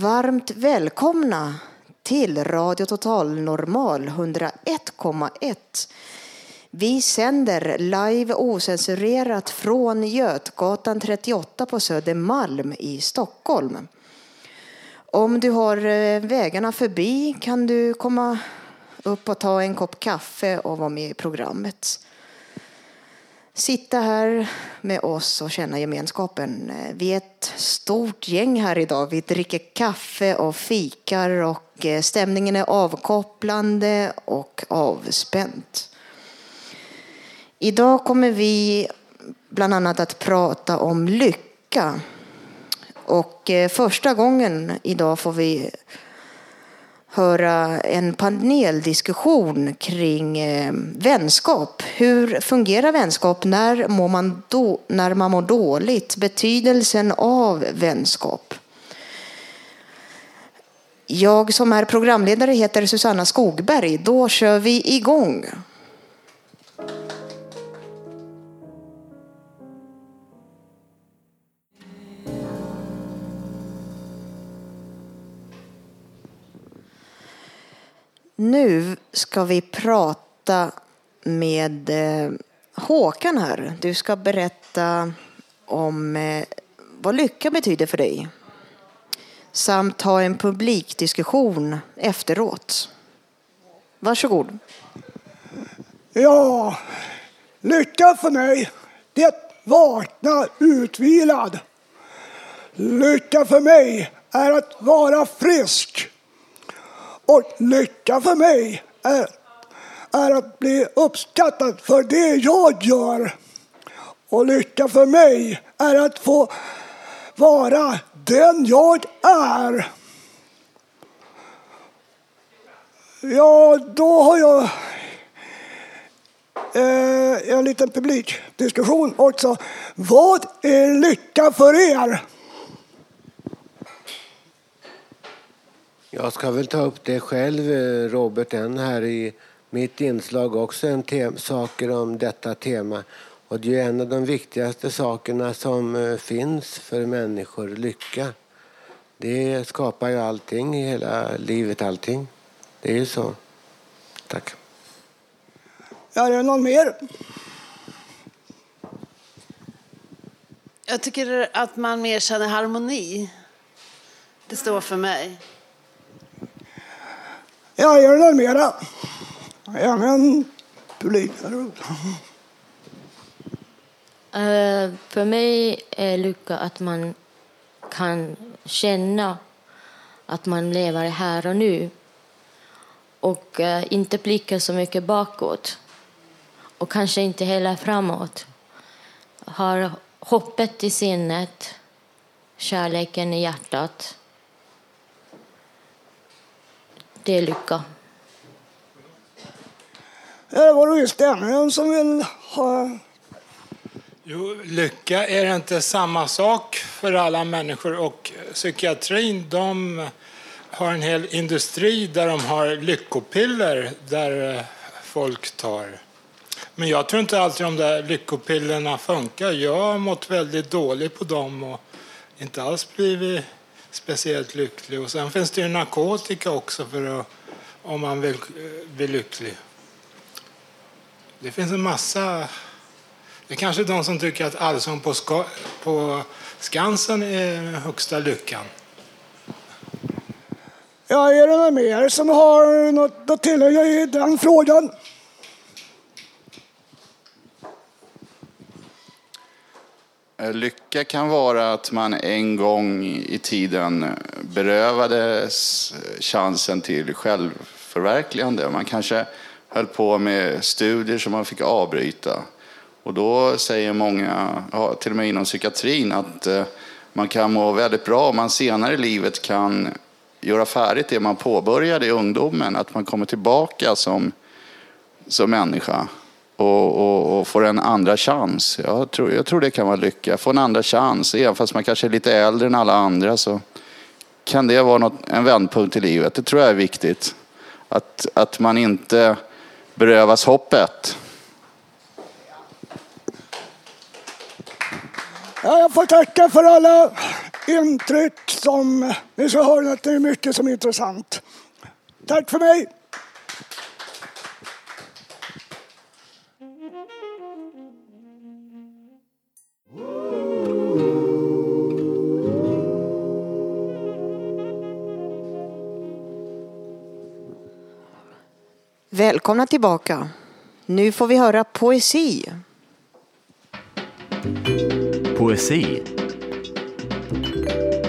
Varmt välkomna till Radio Total Normal 101,1. Vi sänder live ocensurerat från Götgatan 38 på Södermalm i Stockholm. Om du har eh, vägarna förbi kan du komma upp och ta en kopp kaffe och vara med i programmet. Sitta här med oss och känna gemenskapen. Eh, vi är ett stort gäng här idag. Vi dricker kaffe och fikar och eh, stämningen är avkopplande och avspänt. Idag kommer vi bland annat att prata om lycka. Och eh, första gången idag får vi höra en paneldiskussion kring eh, vänskap. Hur fungerar vänskap? När, mår man då, när man mår dåligt? Betydelsen av vänskap. Jag som är programledare heter Susanna Skogberg. Då kör vi igång. Nu ska vi prata med eh, Håkan här. Du ska berätta om eh, vad lycka betyder för dig. Samt ha en publikdiskussion efteråt. Varsågod. Ja, lycka för mig, det är att vakna utvilad. Lycka för mig är att vara frisk. Och lycka för mig är, är att bli uppskattad för det jag gör. Och lycka för mig är att få vara den jag är. Ja, då har jag eh, en liten publikdiskussion också. Vad är lycka för er? Jag ska väl ta upp det själv, eh, Robert, en här i mitt inslag också, en tem- saker om detta tema. Och det är ju en av de viktigaste sakerna som eh, finns för människor, lycka. Det skapar ju allting i hela livet, allting. Det är ju så. Tack. Är det någon mer? Jag tycker att man mer känner harmoni. Det står för mig. Ja, är det mera? Gärna en publik. Eh, för mig är lycka att man kan känna att man lever här och nu och uh, inte blicka så mycket bakåt och kanske inte heller framåt. Har hoppet i sinnet, kärleken i hjärtat. Det är lycka. Ja, det var det visst en som vill ha... Jo, lycka är inte samma sak för alla människor och psykiatrin de har en hel industri där de har lyckopiller där eh, folk tar. Men jag tror inte alltid de där lyckopillerna funkar. Jag har mått väldigt dåligt på dem och inte alls blivit speciellt lycklig. Och sen finns det ju narkotika också för att, om man vill eh, bli lycklig. Det finns en massa Det är kanske de som tycker att Allsång på, ska, på Skansen är högsta lyckan. Ja, är det någon mer som har något att tillägga i den frågan? Eh, lycka kan vara att man en gång i tiden berövades eh, chansen till självförverkligande. Man kanske höll på med studier som man fick avbryta. Och då säger många, till och med inom psykiatrin, att eh, man kan må väldigt bra om man senare i livet kan göra färdigt det man påbörjade i ungdomen. Att man kommer tillbaka som, som människa och, och, och får en andra chans. Jag tror, jag tror det kan vara lycka. Få en andra chans. Även fast man kanske är lite äldre än alla andra så kan det vara något, en vändpunkt i livet. Det tror jag är viktigt. Att, att man inte berövas hoppet. Ja, jag får tacka för alla intryck som ni ska höra det är mycket som är intressant. Tack för mig! Välkomna tillbaka. Nu får vi höra poesi. Poesi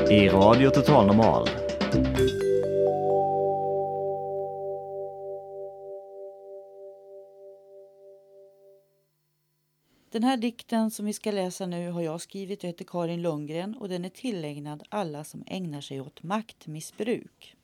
i Radio Total Normal. Den här dikten som vi ska läsa nu har jag skrivit. Jag heter Karin Lundgren och den är tillägnad alla som ägnar sig åt maktmissbruk.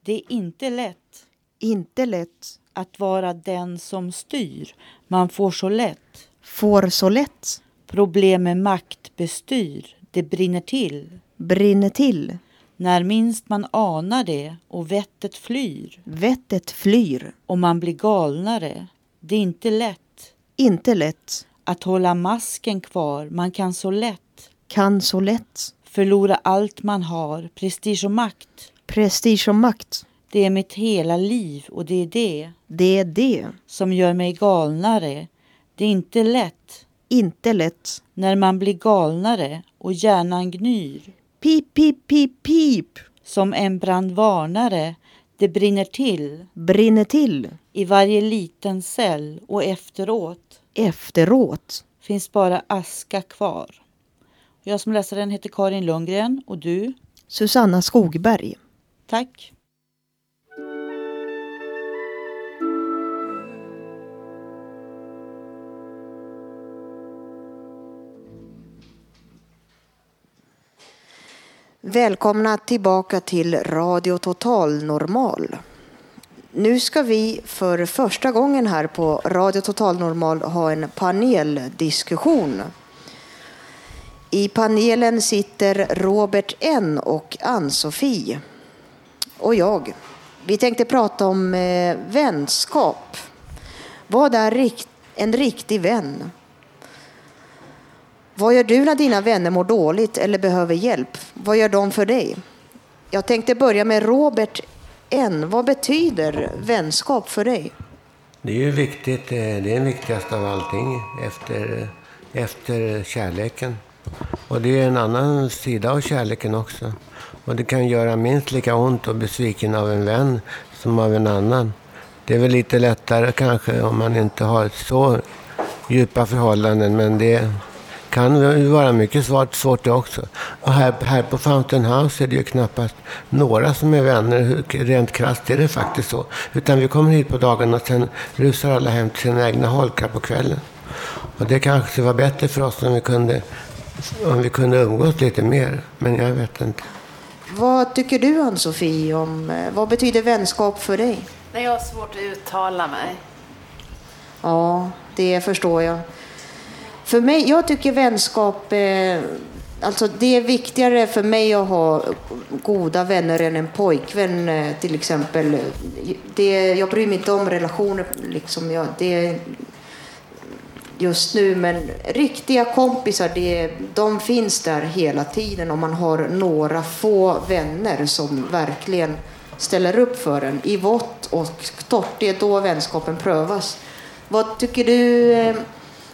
Det är inte lätt. Inte lätt. Att vara den som styr. Man får så lätt. Får så lätt. Problem med makt bestyr. Det brinner till. Brinner till. När minst man anar det och vettet flyr. Vettet flyr. Och man blir galnare. Det är inte lätt. Inte lätt. Att hålla masken kvar. Man kan så lätt. Kan så lätt. Förlora allt man har. Prestige och makt. Prestige och makt. Det är mitt hela liv och det är det. Det är det. Som gör mig galnare. Det är inte lätt. Inte lätt. När man blir galnare och hjärnan gnyr. Pip, pip, pip, pip. Som en brandvarnare. Det brinner till. Brinner till. I varje liten cell och efteråt. Efteråt. Finns bara aska kvar. Jag som läser den heter Karin Lundgren och du? Susanna Skogberg. Tack. Välkomna tillbaka till Radio Total Normal. Nu ska vi för första gången här på Radio Total Normal ha en paneldiskussion. I panelen sitter Robert N och Ann-Sofie och jag. Vi tänkte prata om eh, vänskap. Vad är en riktig vän? Vad gör du när dina vänner mår dåligt eller behöver hjälp? Vad gör de för dig? Jag tänkte börja med Robert N. Vad betyder vänskap för dig? Det är ju viktigt. Eh, det är den viktigaste av allting efter, efter kärleken. Och det är en annan sida av kärleken också. Och det kan göra minst lika ont och besviken av en vän som av en annan. Det är väl lite lättare kanske om man inte har så djupa förhållanden. Men det kan ju vara mycket svårt, svårt det också. Och här, här på Fountain House är det ju knappast några som är vänner. Rent krasst är det faktiskt så. Utan vi kommer hit på dagen och sen rusar alla hem till sina egna holkar på kvällen. Och det kanske var bättre för oss om vi kunde, om vi kunde umgås lite mer. Men jag vet inte. Vad tycker du Ann-Sofie om eh, vad betyder vänskap för dig? Nej, jag har svårt att uttala mig. Ja, det förstår jag. För mig, jag tycker vänskap, eh, alltså det är viktigare för mig att ha goda vänner än en pojkvän eh, till exempel. Det, jag bryr mig inte om relationer liksom. Jag, det, just nu, men riktiga kompisar, det, de finns där hela tiden om man har några få vänner som verkligen ställer upp för en. I vått och torrt, det är då vänskapen prövas. Vad tycker du eh,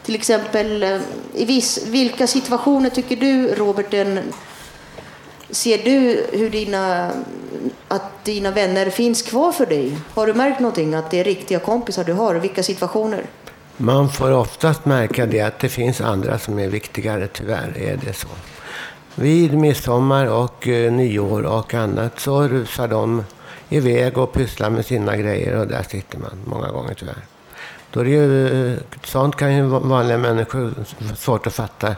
till exempel, eh, i viss, vilka situationer tycker du, Robert, en, ser du hur dina, att dina vänner finns kvar för dig? Har du märkt någonting, att det är riktiga kompisar du har? Vilka situationer? Man får oftast märka det att det finns andra som är viktigare, tyvärr är det så. Vid midsommar och eh, nyår och annat så rusar de iväg och pysslar med sina grejer och där sitter man många gånger tyvärr. Då är det ju, eh, sånt kan ju vanliga människor svårt att fatta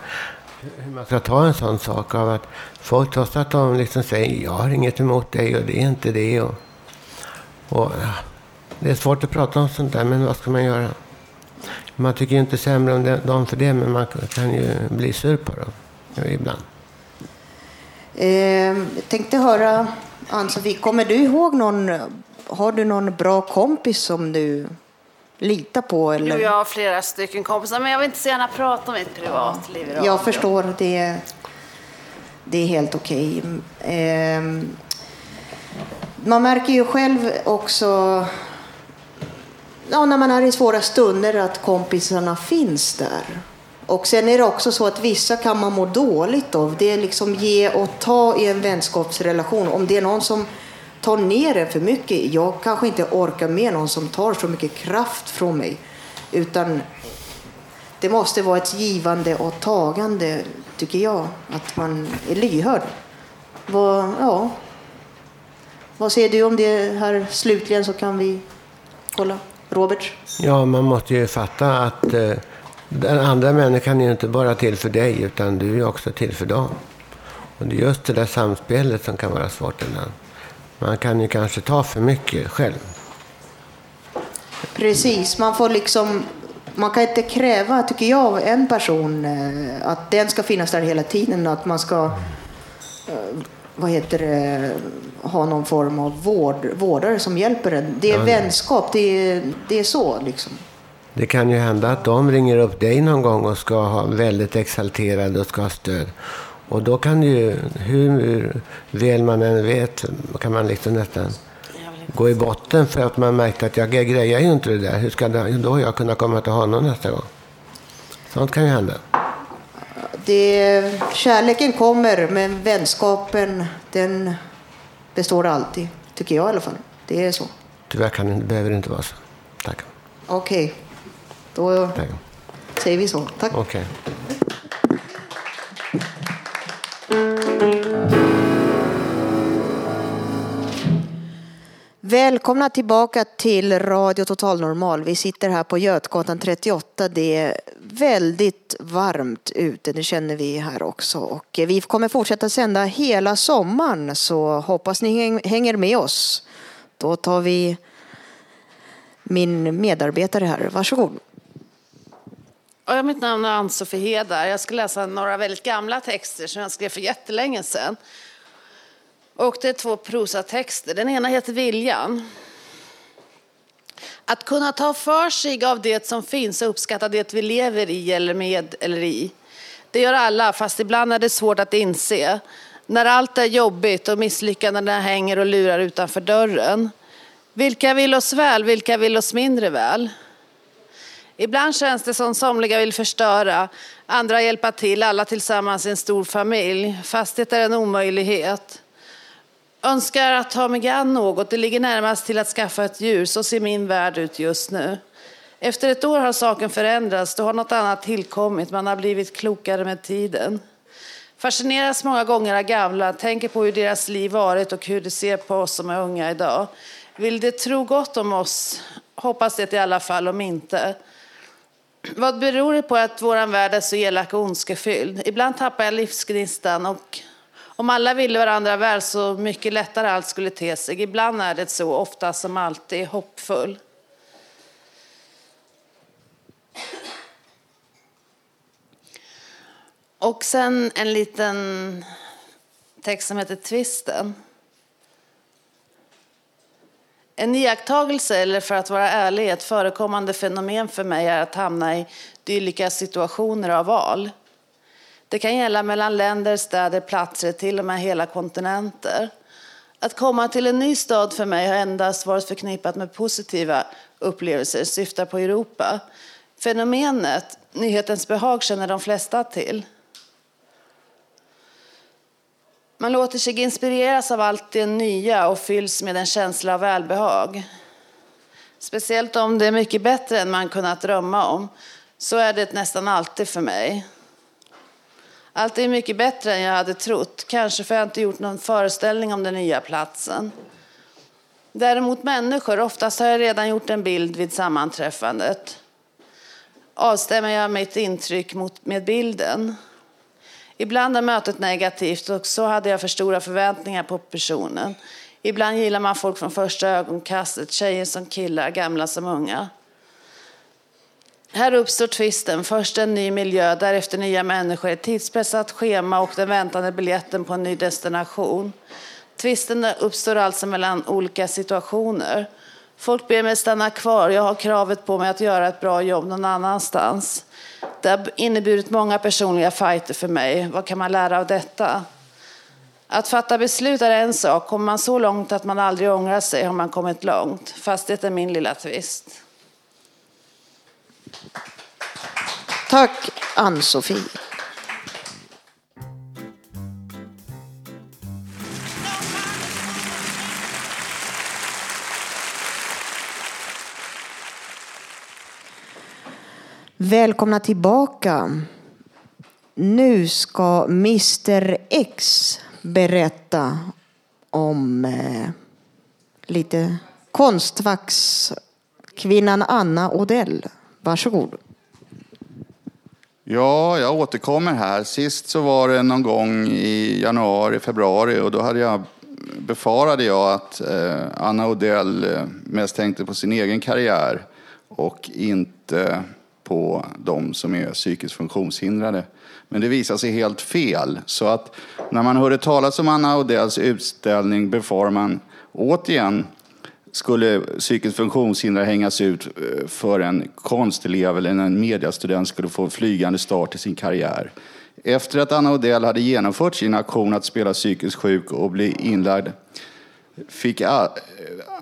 hur man ska ta en sån sak av att folk trots att de liksom säger jag har inget emot dig och det är inte det och, och ja, det är svårt att prata om sånt där men vad ska man göra? Man tycker ju inte sämre om dem för det men man kan ju bli sur på dem ibland. Eh, jag tänkte höra, Ann-Sofie, kommer du ihåg någon, har du någon bra kompis som du litar på? Eller? Jo, jag har flera stycken kompisar, men jag vill inte så gärna prata om mitt privatliv idag. Jag förstår, det, det är helt okej. Eh, man märker ju själv också ja, när man är i svåra stunder att kompisarna finns där. Och sen är det också så att vissa kan man må dåligt av. Det är liksom ge och ta i en vänskapsrelation. Om det är någon som tar ner en för mycket. Jag kanske inte orkar med någon som tar så mycket kraft från mig. Utan det måste vara ett givande och tagande, tycker jag. Att man är lyhörd. Vad, ja. Vad säger du om det här slutligen så kan vi kolla. Robert? Ja, man måste ju fatta att eh, den andra människan är ju inte bara till för dig utan du är också till för dem. Och det är just det där samspelet som kan vara svårt ibland. Man kan ju kanske ta för mycket själv. Precis, man får liksom man kan inte kräva, tycker jag, av en person eh, att den ska finnas där hela tiden. Att man ska eh, vad heter det, ha någon form av vård, vårdare som hjälper en. Det är ja, vänskap, det är, det är så liksom. Det kan ju hända att de ringer upp dig någon gång och ska ha väldigt exalterade och ska ha stöd. Och då kan ju, hur väl man än vet, kan man liksom nästan gå i botten för att man märkte att jag grejar ju inte det där. Hur ska det, då jag kunna komma till honom nästa gång? Sånt kan ju hända. Det, kärleken kommer, men vänskapen den består alltid. Tycker jag i alla fall. Det är så. Tyvärr kan det, behöver det inte vara så. Tack. Okej. Okay. Då Tack. säger vi så. Tack. Okay. Välkomna tillbaka till Radio Total Normal. Vi sitter här på Götgatan 38. Det är väldigt varmt ute, det känner vi här också. Och eh, vi kommer fortsätta sända hela sommaren, så hoppas ni hänger med oss. Då tar vi min medarbetare här. Varsågod. Ja, mitt namn är Ann-Sofie Hedar. Jag ska läsa några väldigt gamla texter som jag skrev för jättelänge sedan. Och det är två prosatexter. Den ena heter Viljan. Att kunna ta för sig av det som finns och uppskatta det vi lever i eller med eller i. Det gör alla, fast ibland är det svårt att inse. När allt är jobbigt och misslyckandena hänger och lurar utanför dörren. Vilka vill oss väl, vilka vill oss mindre väl? Ibland känns det som somliga vill förstöra, andra hjälpa till, alla tillsammans i en stor familj. Fast det är en omöjlighet. Önskar att ta mig an något, det ligger närmast till att skaffa ett djur, så ser min värld ut just nu. Efter ett år har saken förändrats, då har något annat tillkommit, man har blivit klokare med tiden. Fascineras många gånger av gamla, tänker på hur deras liv varit och hur de ser på oss som är unga idag. Vill de tro gott om oss? Hoppas det i alla fall, om inte. Vad beror det på att vår värld är så elak och ondskefylld? Ibland tappar jag livsgnistan och om alla ville varandra väl så mycket lättare allt skulle te sig. Ibland är det så, ofta som alltid, hoppfull. Och sen en liten text som heter Tvisten. En iakttagelse, eller för att vara ärlig, ett förekommande fenomen för mig är att hamna i dylika situationer av val. Det kan gälla mellan länder, städer, platser, till och med hela kontinenter. Att komma till en ny stad för mig har endast varit förknippat med positiva upplevelser, syftar på Europa. Fenomenet nyhetens behag känner de flesta till. Man låter sig inspireras av allt det nya och fylls med en känsla av välbehag. Speciellt om det är mycket bättre än man kunnat drömma om. Så är det nästan alltid för mig. Allt är mycket bättre än jag hade trott. Kanske för jag inte gjort någon föreställning om den nya platsen. Däremot människor, oftast har jag redan gjort en bild vid sammanträffandet. Avstämmer jag mitt intryck mot, med bilden. Ibland är mötet negativt och så hade jag för stora förväntningar på personen. Ibland gillar man folk från första ögonkastet, tjejer som killar, gamla som unga. Här uppstår tvisten. Först en ny miljö, därefter nya människor, ett tidspressat schema och den väntande biljetten på en ny destination. Tvisten uppstår alltså mellan olika situationer. Folk ber mig stanna kvar. Jag har kravet på mig att göra ett bra jobb någon annanstans. Det har inneburit många personliga fighter för mig. Vad kan man lära av detta? Att fatta beslut är en sak. Kommer man så långt att man aldrig ångrar sig har man kommit långt. Fast det är min lilla tvist. Tack Ann-Sofie. Välkomna tillbaka. Nu ska Mr X berätta om eh, lite konstfackskvinnan Anna Odell. Varsågod. Ja, jag återkommer här. Sist så var det någon gång i januari, februari och då hade jag, befarade jag att eh, Anna Odell eh, mest tänkte på sin egen karriär och inte på de som är psykiskt funktionshindrade. Men det visade sig helt fel. Så att när man hörde talas om Anna Odells utställning befarar man återigen skulle psykiskt funktionshindrade hängas ut eh, för en konstelev eller en mediastudent skulle få en flygande start i sin karriär. Efter att Anna Odell hade genomfört sin aktion att spela psykiskt sjuk och bli inlagd fick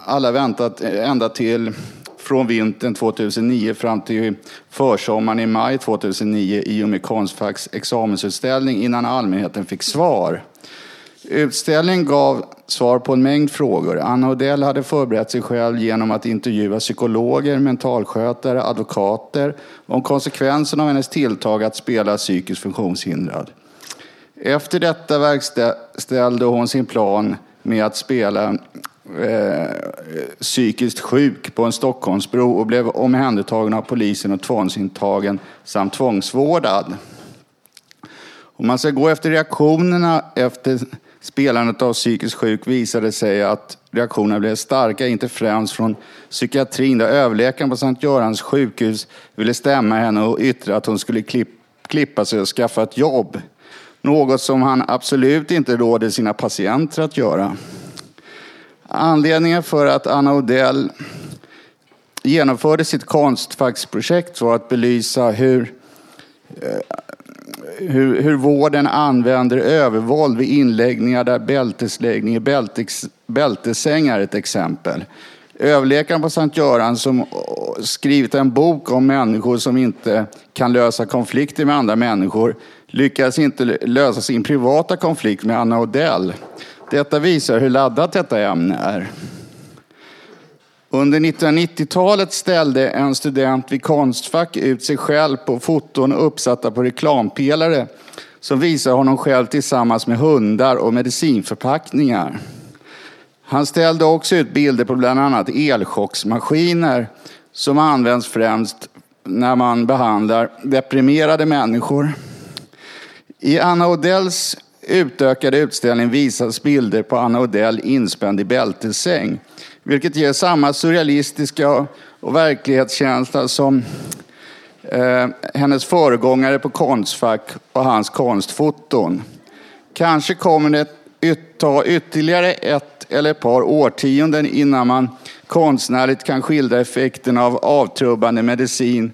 alla väntat ända till från vintern 2009 fram till försommaren i maj 2009 i och med Konstfacks examensutställning innan allmänheten fick svar. Utställningen gav svar på en mängd frågor. Anna Odell hade förberett sig själv genom att intervjua psykologer, mentalskötare, advokater om konsekvenserna av hennes tilltag att spela psykiskt funktionshindrad. Efter detta verkställde hon sin plan med att spela eh, psykiskt sjuk på en Stockholmsbro och blev omhändertagen av polisen och tvångsintagen samt tvångsvårdad. Om man ska gå efter reaktionerna efter spelandet av psykiskt sjuk visade sig att reaktionerna blev starka, inte främst från psykiatrin där överläkaren på Sankt Görans sjukhus ville stämma henne och yttra att hon skulle klippa sig och skaffa ett jobb. Något som han absolut inte råder sina patienter att göra. Anledningen för att Anna Odell genomförde sitt konstfacksprojekt var att belysa hur, eh, hur, hur vården använder övervåld vid inläggningar där bältesläggning i bältes, bältesängar är ett exempel. Överläkaren på Sankt Göran som skrivit en bok om människor som inte kan lösa konflikter med andra människor lyckades inte lösa sin privata konflikt med Anna Odell. Detta visar hur laddat detta ämne är. Under 1990-talet ställde en student vid Konstfack ut sig själv på foton uppsatta på reklampelare som visar honom själv tillsammans med hundar och medicinförpackningar. Han ställde också ut bilder på bland annat elchocksmaskiner som används främst när man behandlar deprimerade människor. I Anna Odells utökade utställning visas bilder på Anna Odell inspänd i bältessäng, vilket ger samma surrealistiska och verklighetskänsla som eh, hennes föregångare på Konstfack och hans konstfoton. Kanske kommer det ta ytterligare ett eller ett par årtionden innan man konstnärligt kan skildra effekten av avtrubbande medicin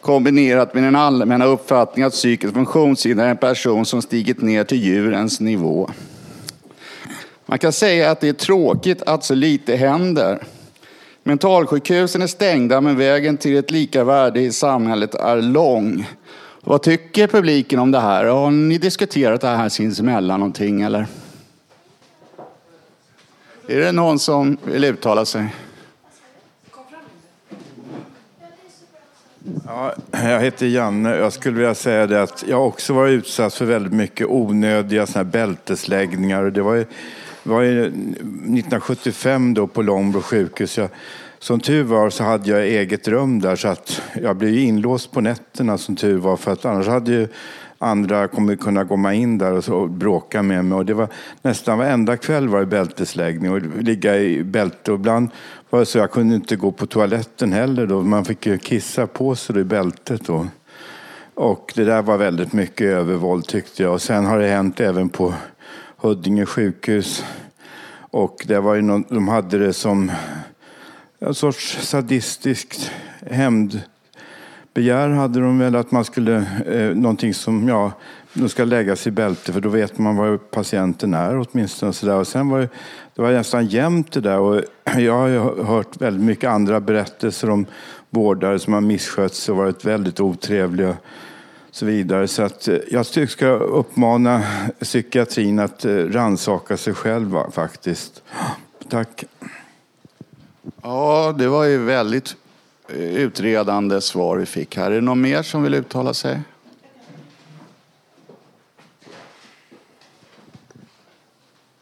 kombinerat med den allmänna uppfattningen att psykiskt funktionshinder är en person som stigit ner till djurens nivå. Man kan säga att det är tråkigt att så lite händer. Mentalsjukhusen är stängda men vägen till ett lika värde i samhället är lång. Vad tycker publiken om det här? Har ni diskuterat det här sinsemellan någonting eller? Är det någon som vill uttala sig? Ja, jag heter Janne. Jag skulle vilja säga det att jag också varit utsatt för väldigt mycket onödiga såna här bältesläggningar. Det var ju, var ju 1975 då på Långbro sjukhus. Jag, som tur var så hade jag eget rum där så att jag blev inlåst på nätterna som tur var. För att annars hade ju andra kommit kunna komma in där och, så, och bråka med mig. Och det var nästan varenda kväll var det bältesläggning och ligga i bälte. Och ibland var det så jag kunde inte gå på toaletten heller då. Man fick ju kissa på sig i bältet då. Och det där var väldigt mycket övervåld tyckte jag. Och sen har det hänt även på Huddinge sjukhus. Och det var ju någon, de hade det som en sorts sadistiskt hämndbegär hade de väl att man skulle, eh, någonting som, ja, de ska läggas i bälte för då vet man var patienten är åtminstone. Så där. Och sen var det, det var nästan jämnt det där och jag har hört väldigt mycket andra berättelser om vårdare som har misskött sig och varit väldigt otrevliga så vidare. Så att eh, jag ska uppmana psykiatrin att eh, ransaka sig själv faktiskt. Tack. Ja, det var ju väldigt eh, utredande svar vi fick här. Är det någon mer som vill uttala sig?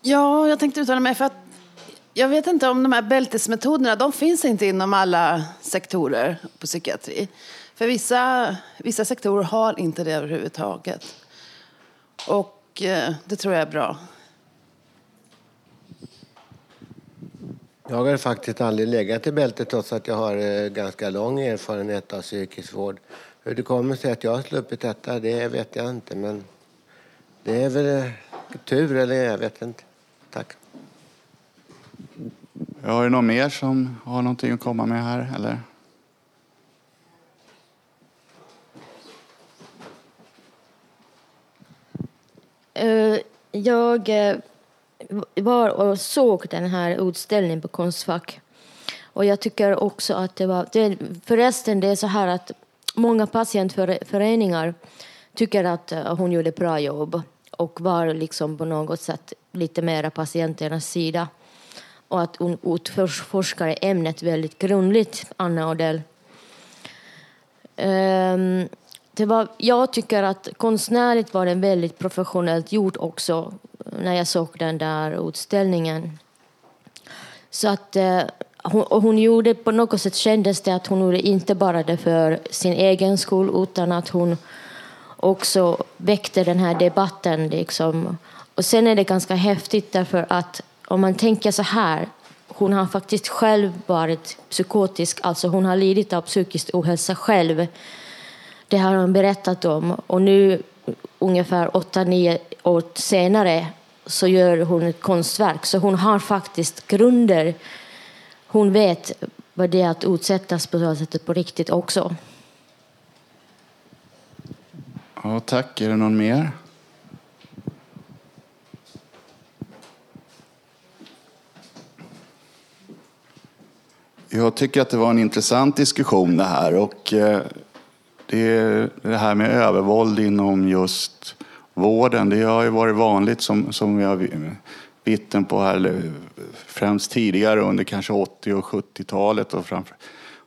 Ja, jag tänkte uttala mig för att jag vet inte om de här bältesmetoderna, de finns inte inom alla sektorer på psykiatri. För vissa, vissa sektorer har inte det överhuvudtaget. Och eh, det tror jag är bra. Jag har faktiskt aldrig legat i bältet trots att jag har eh, ganska lång erfarenhet av psykisk vård. Hur det kommer sig att jag har sluppit detta, det vet jag inte. Men det är väl eh, tur, eller jag vet inte. Tack. Har det någon mer som har någonting att komma med här? Eller? Eh, jag eh, var och såg den här utställningen på Konstfack. Och jag tycker också att det var... Det, förresten, det är så här att många patientföreningar tycker att eh, hon gjorde ett bra jobb och var liksom på något sätt lite mera patienternas sida. Och att hon utforskade ämnet väldigt grundligt, Anna Odell. Um, det var, jag tycker att konstnärligt var den väldigt professionellt gjort också när jag såg den där utställningen. Så att eh, hon, hon gjorde på något sätt kändes det att hon gjorde inte bara det för sin egen skull utan att hon också väckte den här debatten. Liksom. Och sen är det ganska häftigt därför att om man tänker så här, hon har faktiskt själv varit psykotisk, alltså hon har lidit av psykisk ohälsa själv. Det har hon berättat om och nu ungefär 8-9 år senare så gör hon ett konstverk. Så hon har faktiskt grunder. Hon vet vad det är att utsättas på det sättet på riktigt också. Ja, tack. Är det någon mer? Jag tycker att det var en intressant diskussion det här. Och eh, det, det här med övervåld inom just vården, det har ju varit vanligt som, som vi har vittnen på här, främst tidigare under kanske 80 och 70-talet och framför,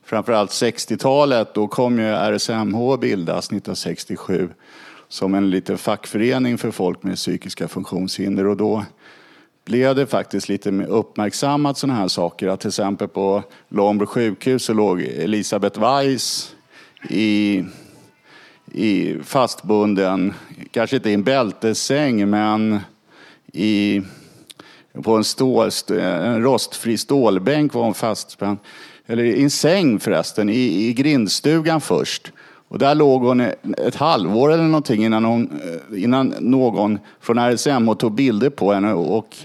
framförallt 60-talet. Då kom ju RSMH bildas 1967 som en liten fackförening för folk med psykiska funktionshinder och då blev det faktiskt lite uppmärksammat sådana här saker. Att till exempel på Långbro sjukhus så låg Elisabeth Weiss i, i fastbunden, kanske inte i en bältessäng, men i, på en, stål, en rostfri stålbänk var hon fastspänd. Eller i en säng förresten, i, i grindstugan först. Och där låg hon ett halvår eller någonting innan, hon, eh, innan någon från RSMH tog bilder på henne. Och,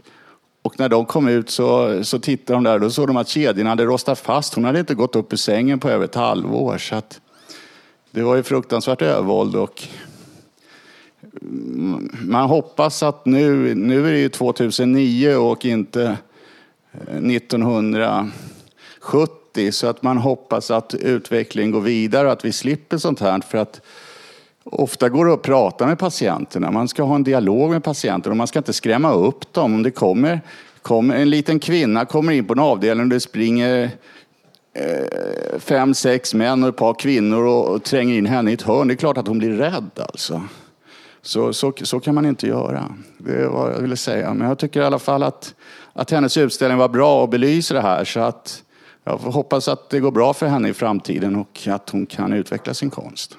och när de kom ut så, så tittade de där och då såg de att kedjan hade rostat fast. Hon hade inte gått upp ur sängen på över ett halvår. Så att, det var ju fruktansvärt övervåld och man hoppas att nu, nu är det ju 2009 och inte eh, 1970 så att man hoppas att utvecklingen går vidare och att vi slipper sånt här. För att ofta går det att prata med patienterna. Man ska ha en dialog med patienterna och man ska inte skrämma upp dem. Om det kommer, kommer en liten kvinna kommer in på en avdelning och det springer eh, fem, sex män och ett par kvinnor och, och tränger in henne i ett hörn. Det är klart att hon blir rädd alltså. Så, så, så kan man inte göra. Det är vad jag ville säga. Men jag tycker i alla fall att, att hennes utställning var bra och belyser det här. Så att jag hoppas att det går bra för henne i framtiden och att hon kan utveckla sin konst.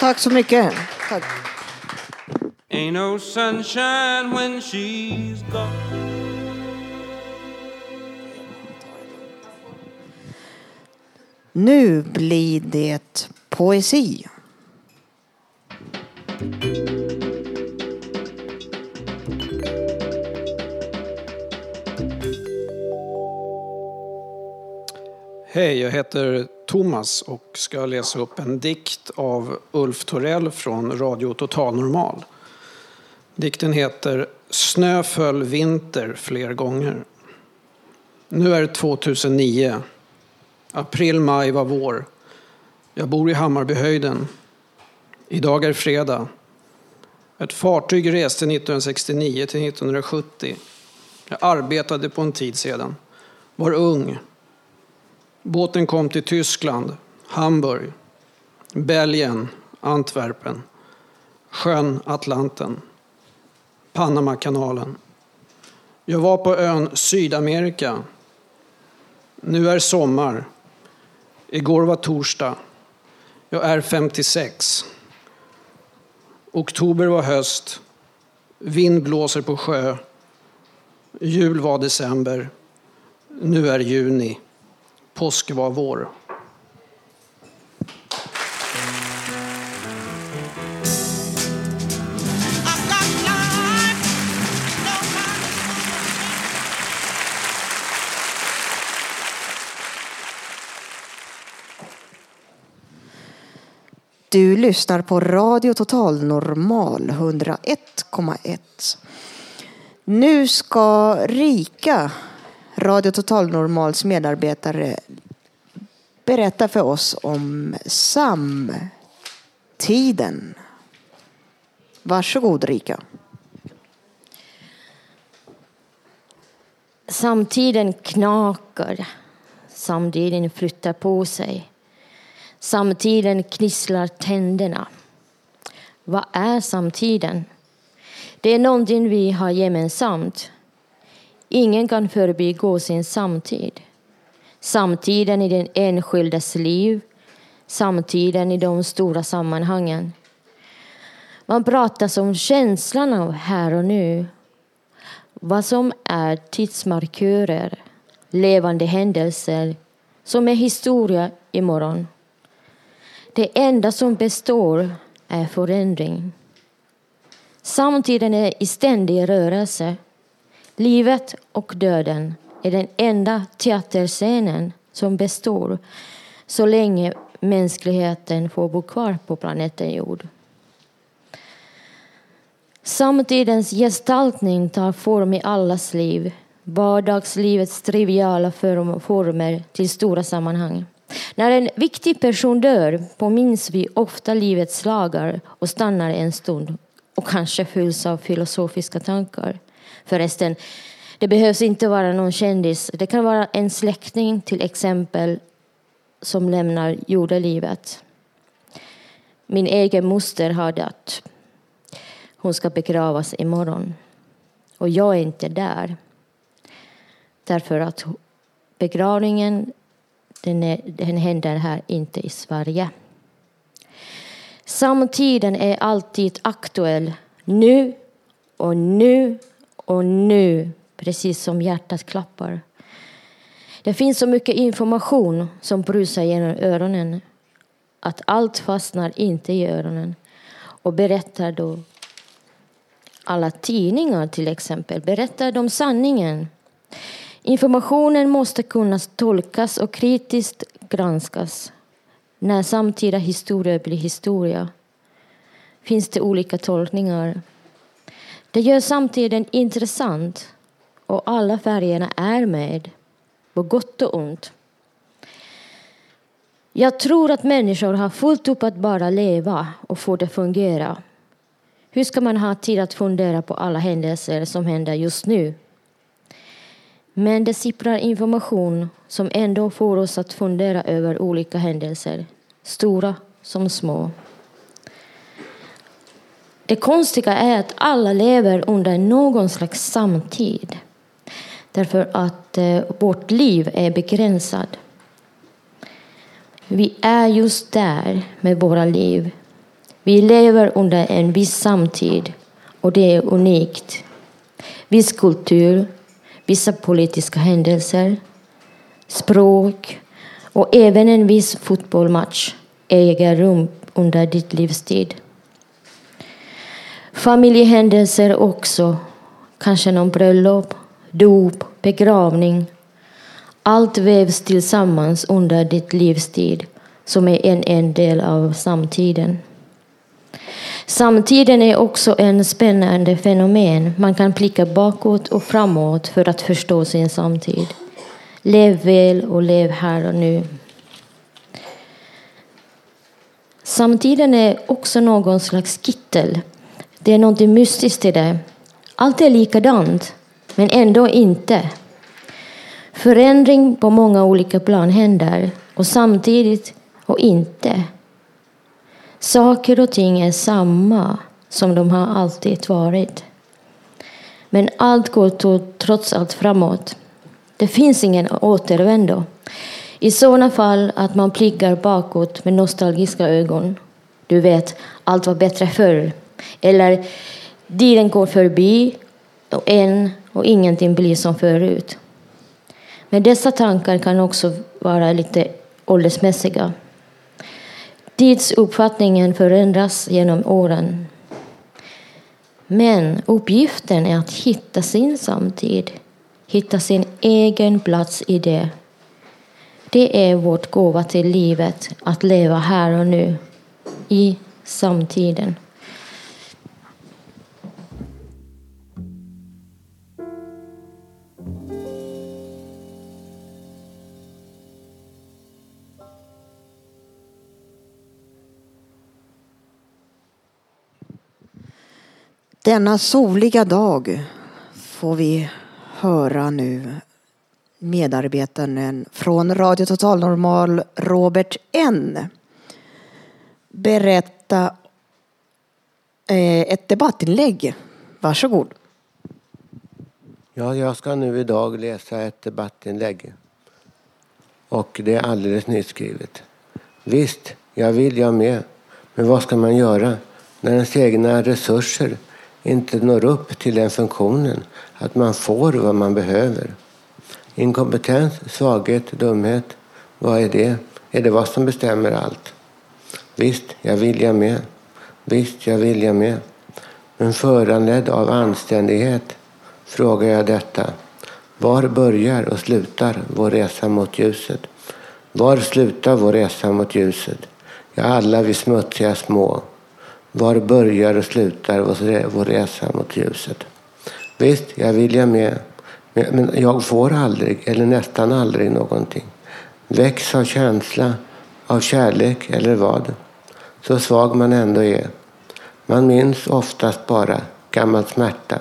Tack så mycket. Tack. Ain't no sunshine when she's gone. Nu blir det poesi. Hej, jag heter Thomas och ska läsa upp en dikt av Ulf Torell från Radio Total Normal. Dikten heter Snö föll vinter fler gånger. Nu är det 2009. April, maj var vår. Jag bor i Hammarbyhöjden. Idag är fredag. Ett fartyg reste 1969 till 1970. Jag arbetade på en tid sedan. Var ung. Båten kom till Tyskland, Hamburg, Belgien, Antwerpen, sjön Atlanten, Panamakanalen. Jag var på ön Sydamerika. Nu är sommar. Igår var torsdag. Jag är 56. Oktober var höst. Vind blåser på sjö. Jul var december. Nu är juni. Påsk var vår. Du lyssnar på Radio Total Normal 101,1. Nu ska Rika, Radio Total Normals medarbetare, berätta för oss om samtiden. Varsågod Rika. Samtiden knakar. Samtiden flyttar på sig. Samtiden knisslar tänderna. Vad är samtiden? Det är någonting vi har gemensamt. Ingen kan förbigå sin samtid. Samtiden i den enskildes liv, samtiden i de stora sammanhangen. Man pratar om känslan av här och nu. Vad som är tidsmarkörer, levande händelser som är historia imorgon. Det enda som består är förändring. Samtiden är i ständig rörelse. Livet och döden är den enda teaterscenen som består så länge mänskligheten får bo kvar på planeten jord. Samtidens gestaltning tar form i allas liv, vardagslivets triviala former till stora sammanhang. När en viktig person dör påminns vi ofta livets lagar och stannar en stund och kanske fylls av filosofiska tankar. Förresten, det behövs inte vara någon kändis. Det kan vara en släkting till exempel som lämnar jordelivet. Min egen moster har dött. Hon ska begravas imorgon. Och jag är inte där. Därför att begravningen den, är, den händer här inte i Sverige. Samtiden är alltid aktuell. Nu och nu och nu, precis som hjärtat klappar. Det finns så mycket information som brusar genom öronen att allt fastnar inte i öronen och berättar då alla tidningar till exempel, berättar de sanningen? Informationen måste kunna tolkas och kritiskt granskas. När samtida historia blir historia finns det olika tolkningar. Det gör samtiden intressant och alla färgerna är med. på gott och ont. Jag tror att människor har fullt upp att bara leva och få det fungera. Hur ska man ha tid att fundera på alla händelser som händer just nu? Men det sipprar information som ändå får oss att fundera över olika händelser, stora som små. Det konstiga är att alla lever under någon slags samtid. Därför att eh, vårt liv är begränsat. Vi är just där med våra liv. Vi lever under en viss samtid och det är unikt. Viss kultur, vissa politiska händelser, språk och även en viss fotbollsmatch äger rum under ditt livstid. Familjehändelser också, kanske någon bröllop, dop, begravning. Allt vävs tillsammans under ditt livstid som är en, en del av samtiden. Samtiden är också en spännande fenomen. Man kan blicka bakåt och framåt för att förstå sin samtid. Lev väl och lev här och nu. Samtiden är också någon slags kittel. Det är något mystiskt i det. Allt är likadant, men ändå inte. Förändring på många olika plan händer och samtidigt och inte. Saker och ting är samma som de har alltid varit. Men allt går trots allt framåt. Det finns ingen återvändo. I sådana fall att man blickar bakåt med nostalgiska ögon. Du vet, allt var bättre förr. Eller, tiden går förbi och en och ingenting blir som förut. Men dessa tankar kan också vara lite åldersmässiga. Tidsuppfattningen förändras genom åren. Men uppgiften är att hitta sin samtid, hitta sin egen plats i det. Det är vårt gåva till livet, att leva här och nu, i samtiden. Denna soliga dag får vi höra nu medarbetaren från Radio Total Normal, Robert N. berätta eh, ett debattinlägg. Varsågod. Ja, jag ska nu idag läsa ett debattinlägg. Och det är alldeles nyskrivet. Visst, jag vill jag med. Men vad ska man göra när ens egna resurser inte når upp till den funktionen att man får vad man behöver. Inkompetens, svaghet, dumhet. Vad är det? Är det vad som bestämmer allt? Visst, jag vill jag med. Visst, jag vill jag med. Men föranledd av anständighet frågar jag detta. Var börjar och slutar vår resa mot ljuset? Var slutar vår resa mot ljuset? Ja, alla vi smutsiga små var börjar och slutar vår resa mot ljuset? Visst, jag vill jag med. Men jag får aldrig, eller nästan aldrig, någonting. Väx av känsla, av kärlek eller vad. Så svag man ändå är. Man minns oftast bara gammal smärta.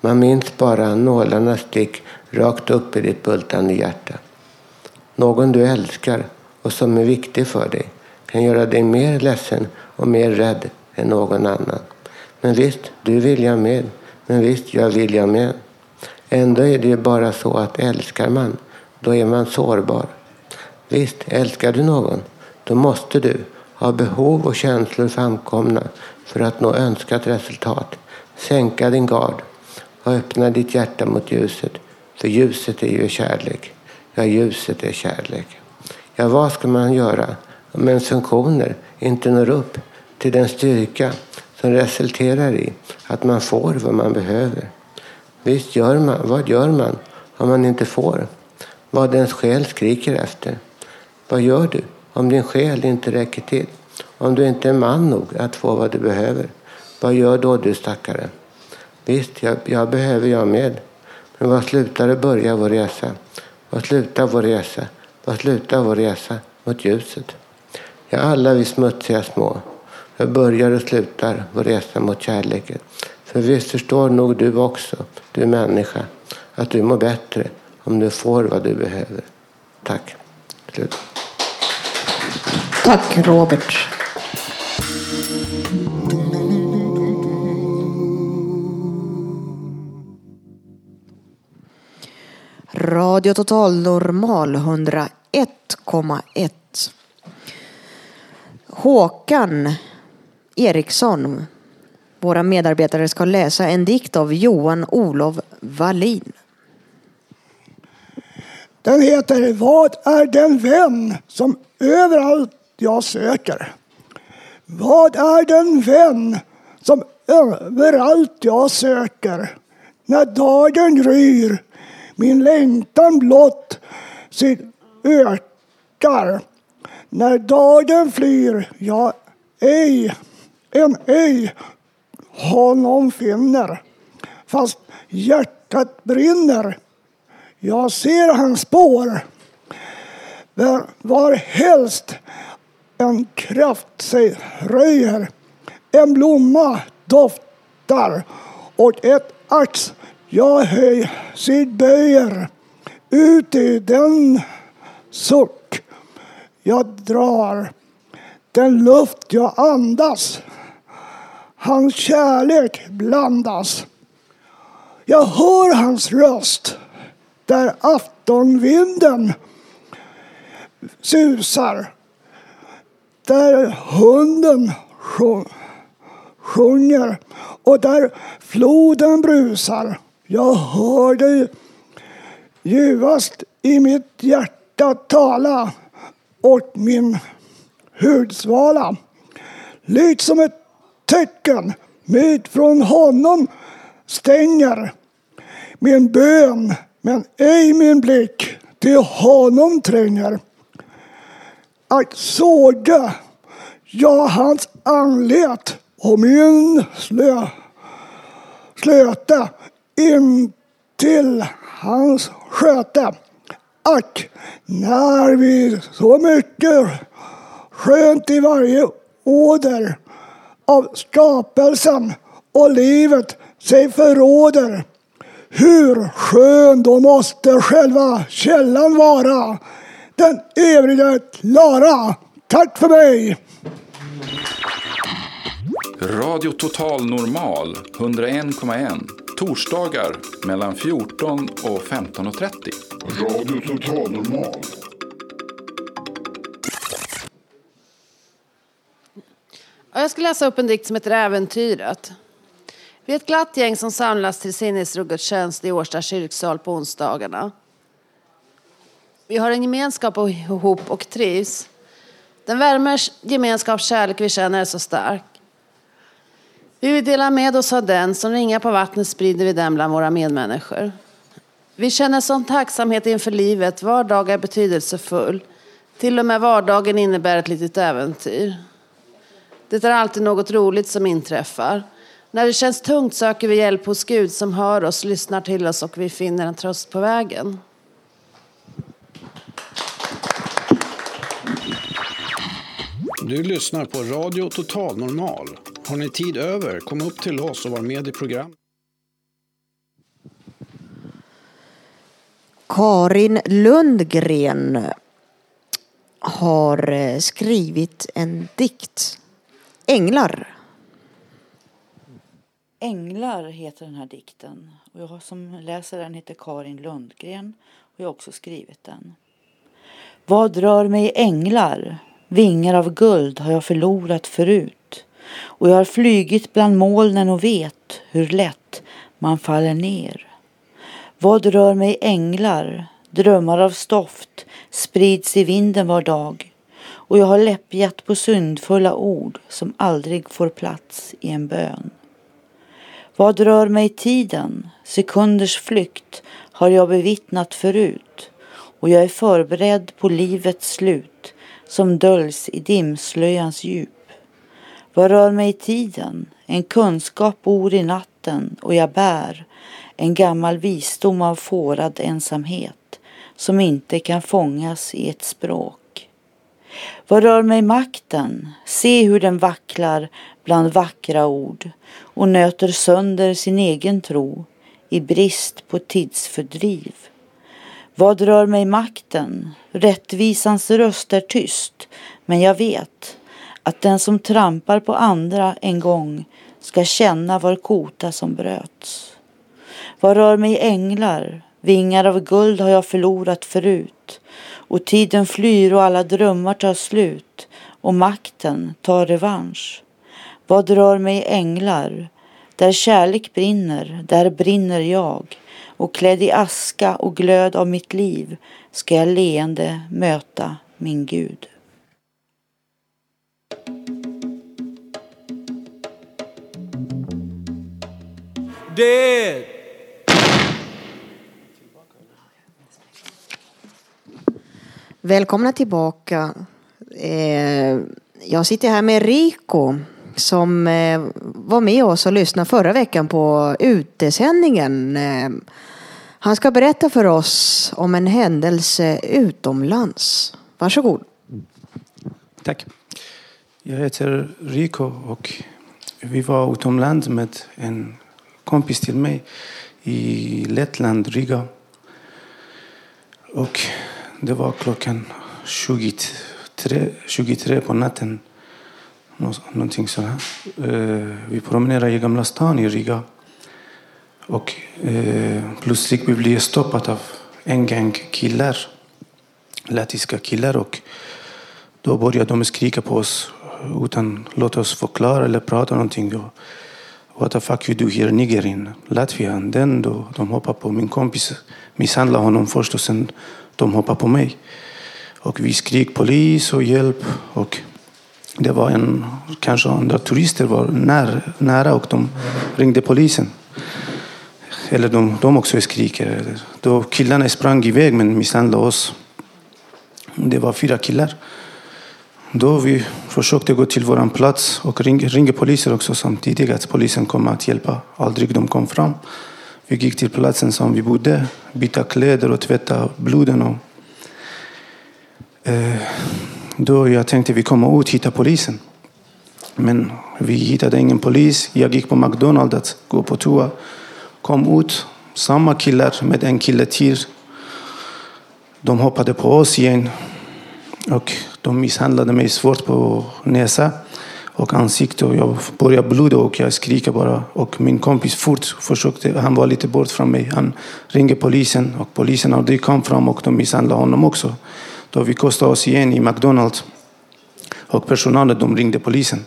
Man minns bara nålarnas stick rakt upp i ditt bultande hjärta. Någon du älskar och som är viktig för dig kan göra dig mer ledsen och mer rädd än någon annan. Men visst, du vill jag med. Men visst, jag vill jag med. Ändå är det ju bara så att älskar man, då är man sårbar. Visst, älskar du någon, då måste du ha behov och känslor framkomna för att nå önskat resultat. Sänka din gard och öppna ditt hjärta mot ljuset. För ljuset är ju kärlek. Ja, ljuset är kärlek. Ja, vad ska man göra om ens funktioner inte når upp till den styrka som resulterar i att man får vad man behöver. Visst gör man, vad gör man om man inte får vad ens själ skriker efter? Vad gör du om din själ inte räcker till? Om du inte är man nog att få vad du behöver? Vad gör då du stackare? Visst, jag, jag behöver jag med. Men var slutar och börjar vår resa? Var slutar vår resa? Var slutar vår resa mot ljuset? Ja, alla vi smutsiga små. Var börjar och slutar vår resa mot kärleken? För visst förstår nog du också, du människa, att du mår bättre om du får vad du behöver. Tack. Slut. Tack Robert. Radio Total Normal 101,1. Håkan Eriksson, våra medarbetare, ska läsa en dikt av Johan Olof Wallin. Den heter Vad är den vän som överallt jag söker? Vad är den vän som överallt jag söker? När dagen gryr min längtan blott sin ökar. När dagen flyr jag ej, en ej honom finner. Fast hjärtat brinner. Jag ser hans spår. Var helst en kraft sig röjer. En blomma doftar och ett ax jag höj sig böjer ut i den suck jag drar, den luft jag andas. Hans kärlek blandas. Jag hör hans röst där aftonvinden susar. Där hunden sjunger och där floden brusar. Jag hör dig ljuvast i mitt hjärta tala åt min hudsvala. Lyd som ett tecken mitt från honom stänger min bön men ej min blick till honom tränger. Att såga jag hans anlet och min slö, slöte in till hans sköte. Ack, när vi så mycket skönt i varje åder av skapelsen och livet sig förråder. Hur skön då måste själva källan vara, den eviga klara. Tack för mig! Radio Total Normal 101,1 torsdagar mellan 14 och 15.30. Radio Total Normal. Jag ska läsa upp en dikt som heter Äventyret. Vi är ett glatt gäng som samlas till sinnesrogudstjänst i Årsta kyrksal på onsdagarna. Vi har en gemenskap ihop och trivs. Den värme, gemenskap, kärlek vi känner är så stark. Vi vill dela med oss av den, som ringar på vattnet sprider vi den bland våra medmänniskor. Vi känner sån tacksamhet inför livet, var dag är betydelsefull. Till och med vardagen innebär ett litet äventyr. Det är alltid något roligt som inträffar. När det känns tungt söker vi hjälp hos Gud som hör oss, lyssnar till oss och vi finner en tröst på vägen. Du lyssnar på Radio Total Normal. Har ni tid över, kom upp till oss och var med i programmet. Karin Lundgren har eh, skrivit en dikt. Änglar. Änglar heter den här dikten. Och jag som läser den heter Karin Lundgren och jag har också skrivit den. Vad rör mig änglar? Vingar av guld har jag förlorat förut. Och jag har flygit bland molnen och vet hur lätt man faller ner. Vad rör mig änglar? Drömmar av stoft sprids i vinden var dag. Och jag har läppjat på syndfulla ord som aldrig får plats i en bön. Vad rör mig tiden? Sekunders flykt har jag bevittnat förut och jag är förberedd på livets slut som döljs i dimslöjans djup. Vad rör mig tiden? En kunskap bor i natten och jag bär en gammal visdom av fårad ensamhet som inte kan fångas i ett språk. Vad rör mig makten? Se hur den vacklar bland vackra ord och nöter sönder sin egen tro i brist på tidsfördriv. Vad rör mig makten? Rättvisans röst är tyst, men jag vet att den som trampar på andra en gång ska känna var kota som bröts. Vad rör mig änglar? Vingar av guld har jag förlorat förut och tiden flyr och alla drömmar tar slut och makten tar revansch. Vad rör mig änglar? Där kärlek brinner, där brinner jag och klädd i aska och glöd av mitt liv ska jag leende möta min Gud. Dead. Välkomna tillbaka. Eh, jag sitter här med Rico som eh, var med oss och lyssnade förra veckan på utesändningen. Eh, han ska berätta för oss om en händelse utomlands. Varsågod. Tack. Jag heter Rico och vi var utomlands med en kompis till mig i Lettland, Riga. Och det var klockan 23, 23 på natten. Någonting så här. Eh, vi promenerade i Gamla stan i Riga. Och eh, plötsligt vi blev stoppade av en gäng killar. Lattiska killar. Och då började de skrika på oss utan att låta oss förklara eller prata någonting. Då. What the fuck you do here nigger in Latvia? And then då, de hoppade på min kompis, misshandlade honom först och sen de hoppade på mig. Och vi skrek polis och hjälp. Och det var en, kanske andra turister var nära, nära och de ringde polisen. Eller de, de också skriker. Då killarna sprang iväg men misshandlade oss. Det var fyra killar. Då vi försökte gå till vår plats och ringa, ringa poliser också samtidigt att polisen kom att hjälpa. Aldrig de kom fram. Vi gick till platsen som vi bodde, byta kläder och tvätta bloden. Och, eh, då jag tänkte vi kommer ut och hittar polisen. Men vi hittade ingen polis. Jag gick på McDonalds att gå på toa. Kom ut, samma killar med en kille till. De hoppade på oss igen. Och de misshandlade mig svårt på näsan och ansikte. Och jag började blöda och jag skriker bara. Och min kompis fort försökte, han var lite bort från mig. Han ringde polisen och polisen aldrig kom fram och de misshandlade honom också. Då vi kostade oss igen i McDonalds. Och personalen de ringde polisen.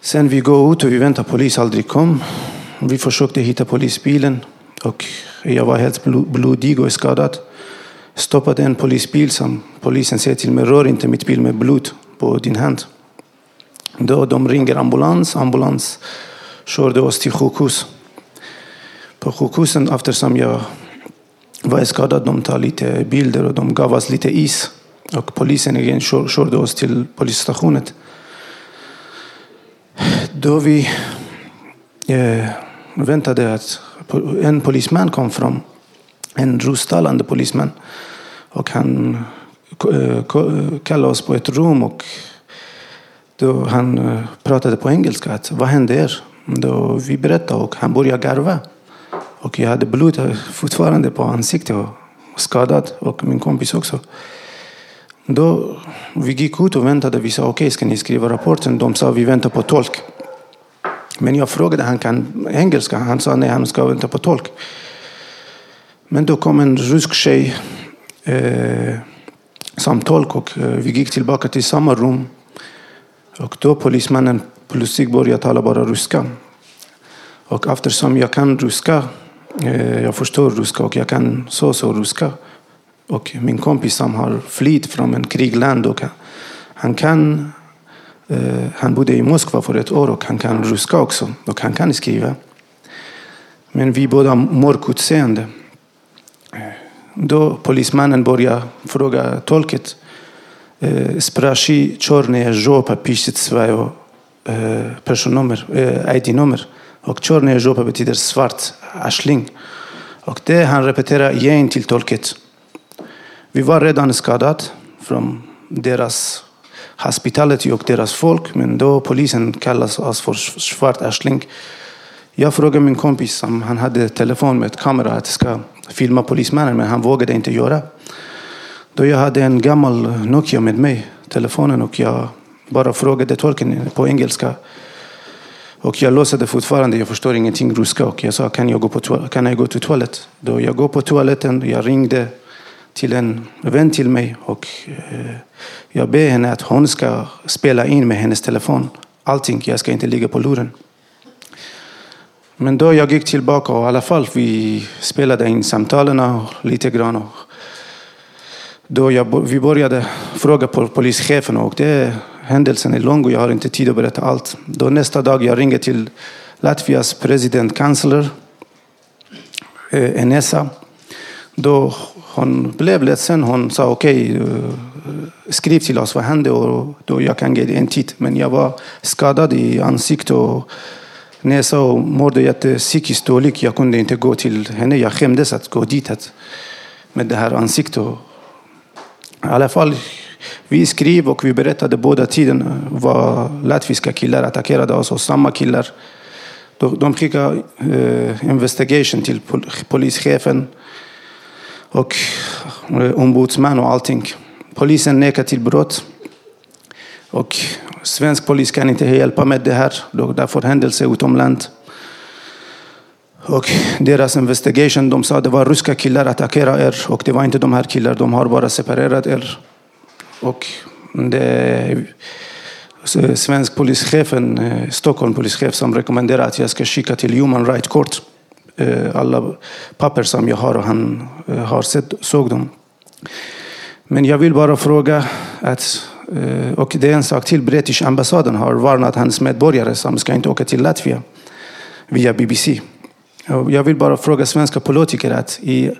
Sen vi går ut och vi väntar polis aldrig kom. Vi försökte hitta polisbilen och jag var helt blodig och skadad stoppade en polisbil som polisen säger till mig, rör inte mitt bil med blod på din hand. Då de ringer ambulans, ambulans körde oss till sjukhus. På sjukhusen eftersom jag var skadad, de tar lite bilder och de gav oss lite is. Och polisen igen körde oss till polisstationen. Då vi eh, väntade att en polisman kom fram en rustalande polisman. Och han eh, eh, kallade oss på ett rum och då han eh, pratade på engelska. Att, Vad händer? Då vi berättade och han började garva. Och jag hade blod fortfarande på ansiktet och skadad. Och min kompis också. Då vi gick ut och väntade. Vi sa okej, okay, ska ni skriva rapporten? De sa vi väntar på tolk. Men jag frågade han kan engelska. Han sa nej, han ska vänta på tolk. Men då kom en rysk tjej eh, som tolk och eh, vi gick tillbaka till samma rum. Och då polismannen plötsligt började tala bara ryska. Och eftersom jag kan ryska, eh, jag förstår ryska och jag kan så så ryska. Och min kompis som har flytt från en krigland och han kan eh, han bodde i Moskva för ett år och han kan ryska också och han kan skriva. Men vi båda mörkutseende. Då polismannen började fråga tolket. E, spraši čorne žopa pišit svojo e, personnummer, e, ID-nummer. Och Tjorne Jopa betyder svart arsling. Och det han repeterar igen till tolket. Vi var redan skadade från deras hospitality och deras folk. Men då polisen kallas oss för svart arsling. Jag frågade min kompis om han hade telefon med kamera att ska filma polismannen, men han vågade inte göra. Då jag hade en gammal Nokia med mig, telefonen, och jag bara frågade tolken på engelska. Och jag låtsade fortfarande, jag förstår ingenting ryska. Och jag sa, kan jag gå, på toal- kan jag gå till toalett? Då jag går på toaletten, jag ringde till en vän till mig och eh, jag ber henne att hon ska spela in med hennes telefon. Allting, jag ska inte ligga på luren. Men då jag gick tillbaka och i alla fall vi spelade in samtalen lite grann. Och då jag, vi började fråga på polischefen och det, händelsen är lång och jag har inte tid att berätta allt. Då nästa dag jag ringer till Latvias presidentkansler eh, Enesa. Då hon blev ledsen. Hon sa okej, okay, skriv till oss vad hände och då jag kan ge dig en titt. Men jag var skadad i ansiktet och näsa och mådde jättepsykiskt dåligt. Jag kunde inte gå till henne. Jag skämdes att gå dit att, med det här ansiktet. I alla fall, vi skrev och vi berättade båda tiden eh, vad latviska killar attackerade oss och samma killar. De skickade eh, investigation till pol polischefen och eh, ombudsman och allting. Polisen nekar till brott. Och svensk polis kan inte hjälpa med det här. Det händelse utomlands. Och deras investigation, de sa att det var ryska killar attackerade er och det var inte de här killarna, de har bara separerat er. Och det svensk polischefen, eh, Stockholm polischef som rekommenderar att jag ska skicka till Human Rights Court eh, alla papper som jag har och han eh, har sett, såg dem. Men jag vill bara fråga att och det är en sak till. British ambassaden har varnat hans medborgare som ska inte åka till Latvia via BBC. Jag vill bara fråga svenska politiker att i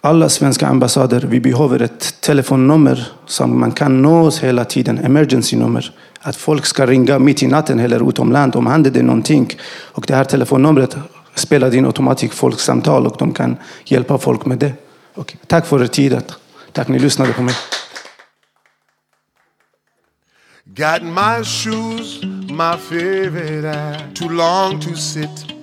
alla svenska ambassader vi behöver ett telefonnummer som man kan nå hela tiden, emergency nummer. Att folk ska ringa mitt i natten eller utomlands om händer det någonting. Och det här telefonnumret spelar in automatiskt folksamtal och de kan hjälpa folk med det. Och tack för er tid. Tack ni lyssnade på mig. Got my shoes, my favorite too long to sit.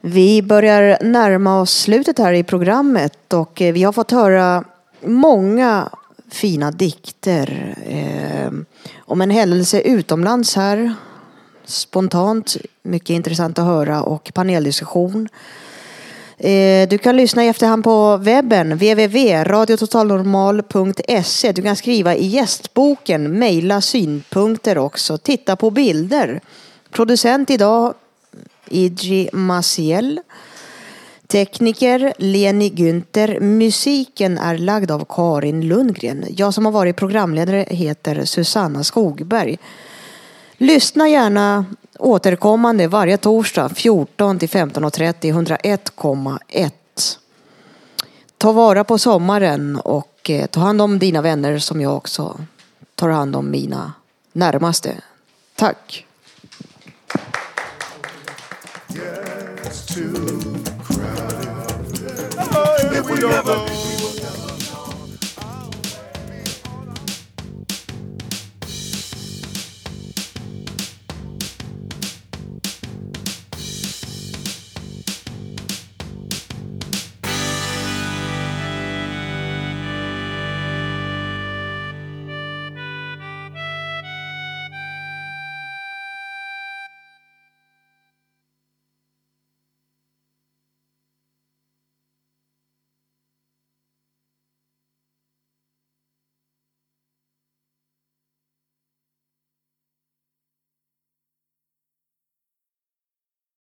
Vi börjar närma oss slutet här i programmet och eh, vi har fått höra många fina dikter eh, om en händelse utomlands här. Spontant, mycket intressant att höra och paneldiskussion. Eh, du kan lyssna i efterhand på webben, www.radiototalnormal.se. Du kan skriva i gästboken, mejla synpunkter också, titta på bilder. Producent idag Iji Maciel. Tekniker Leni Günther. Musiken är lagd av Karin Lundgren. Jag som har varit programledare heter Susanna Skogberg. Lyssna gärna återkommande varje torsdag 14 till 15.30 101,1. Ta vara på sommaren och eh, ta hand om dina vänner som jag också tar hand om mina närmaste. Tack! Too crowded. Oh, if we never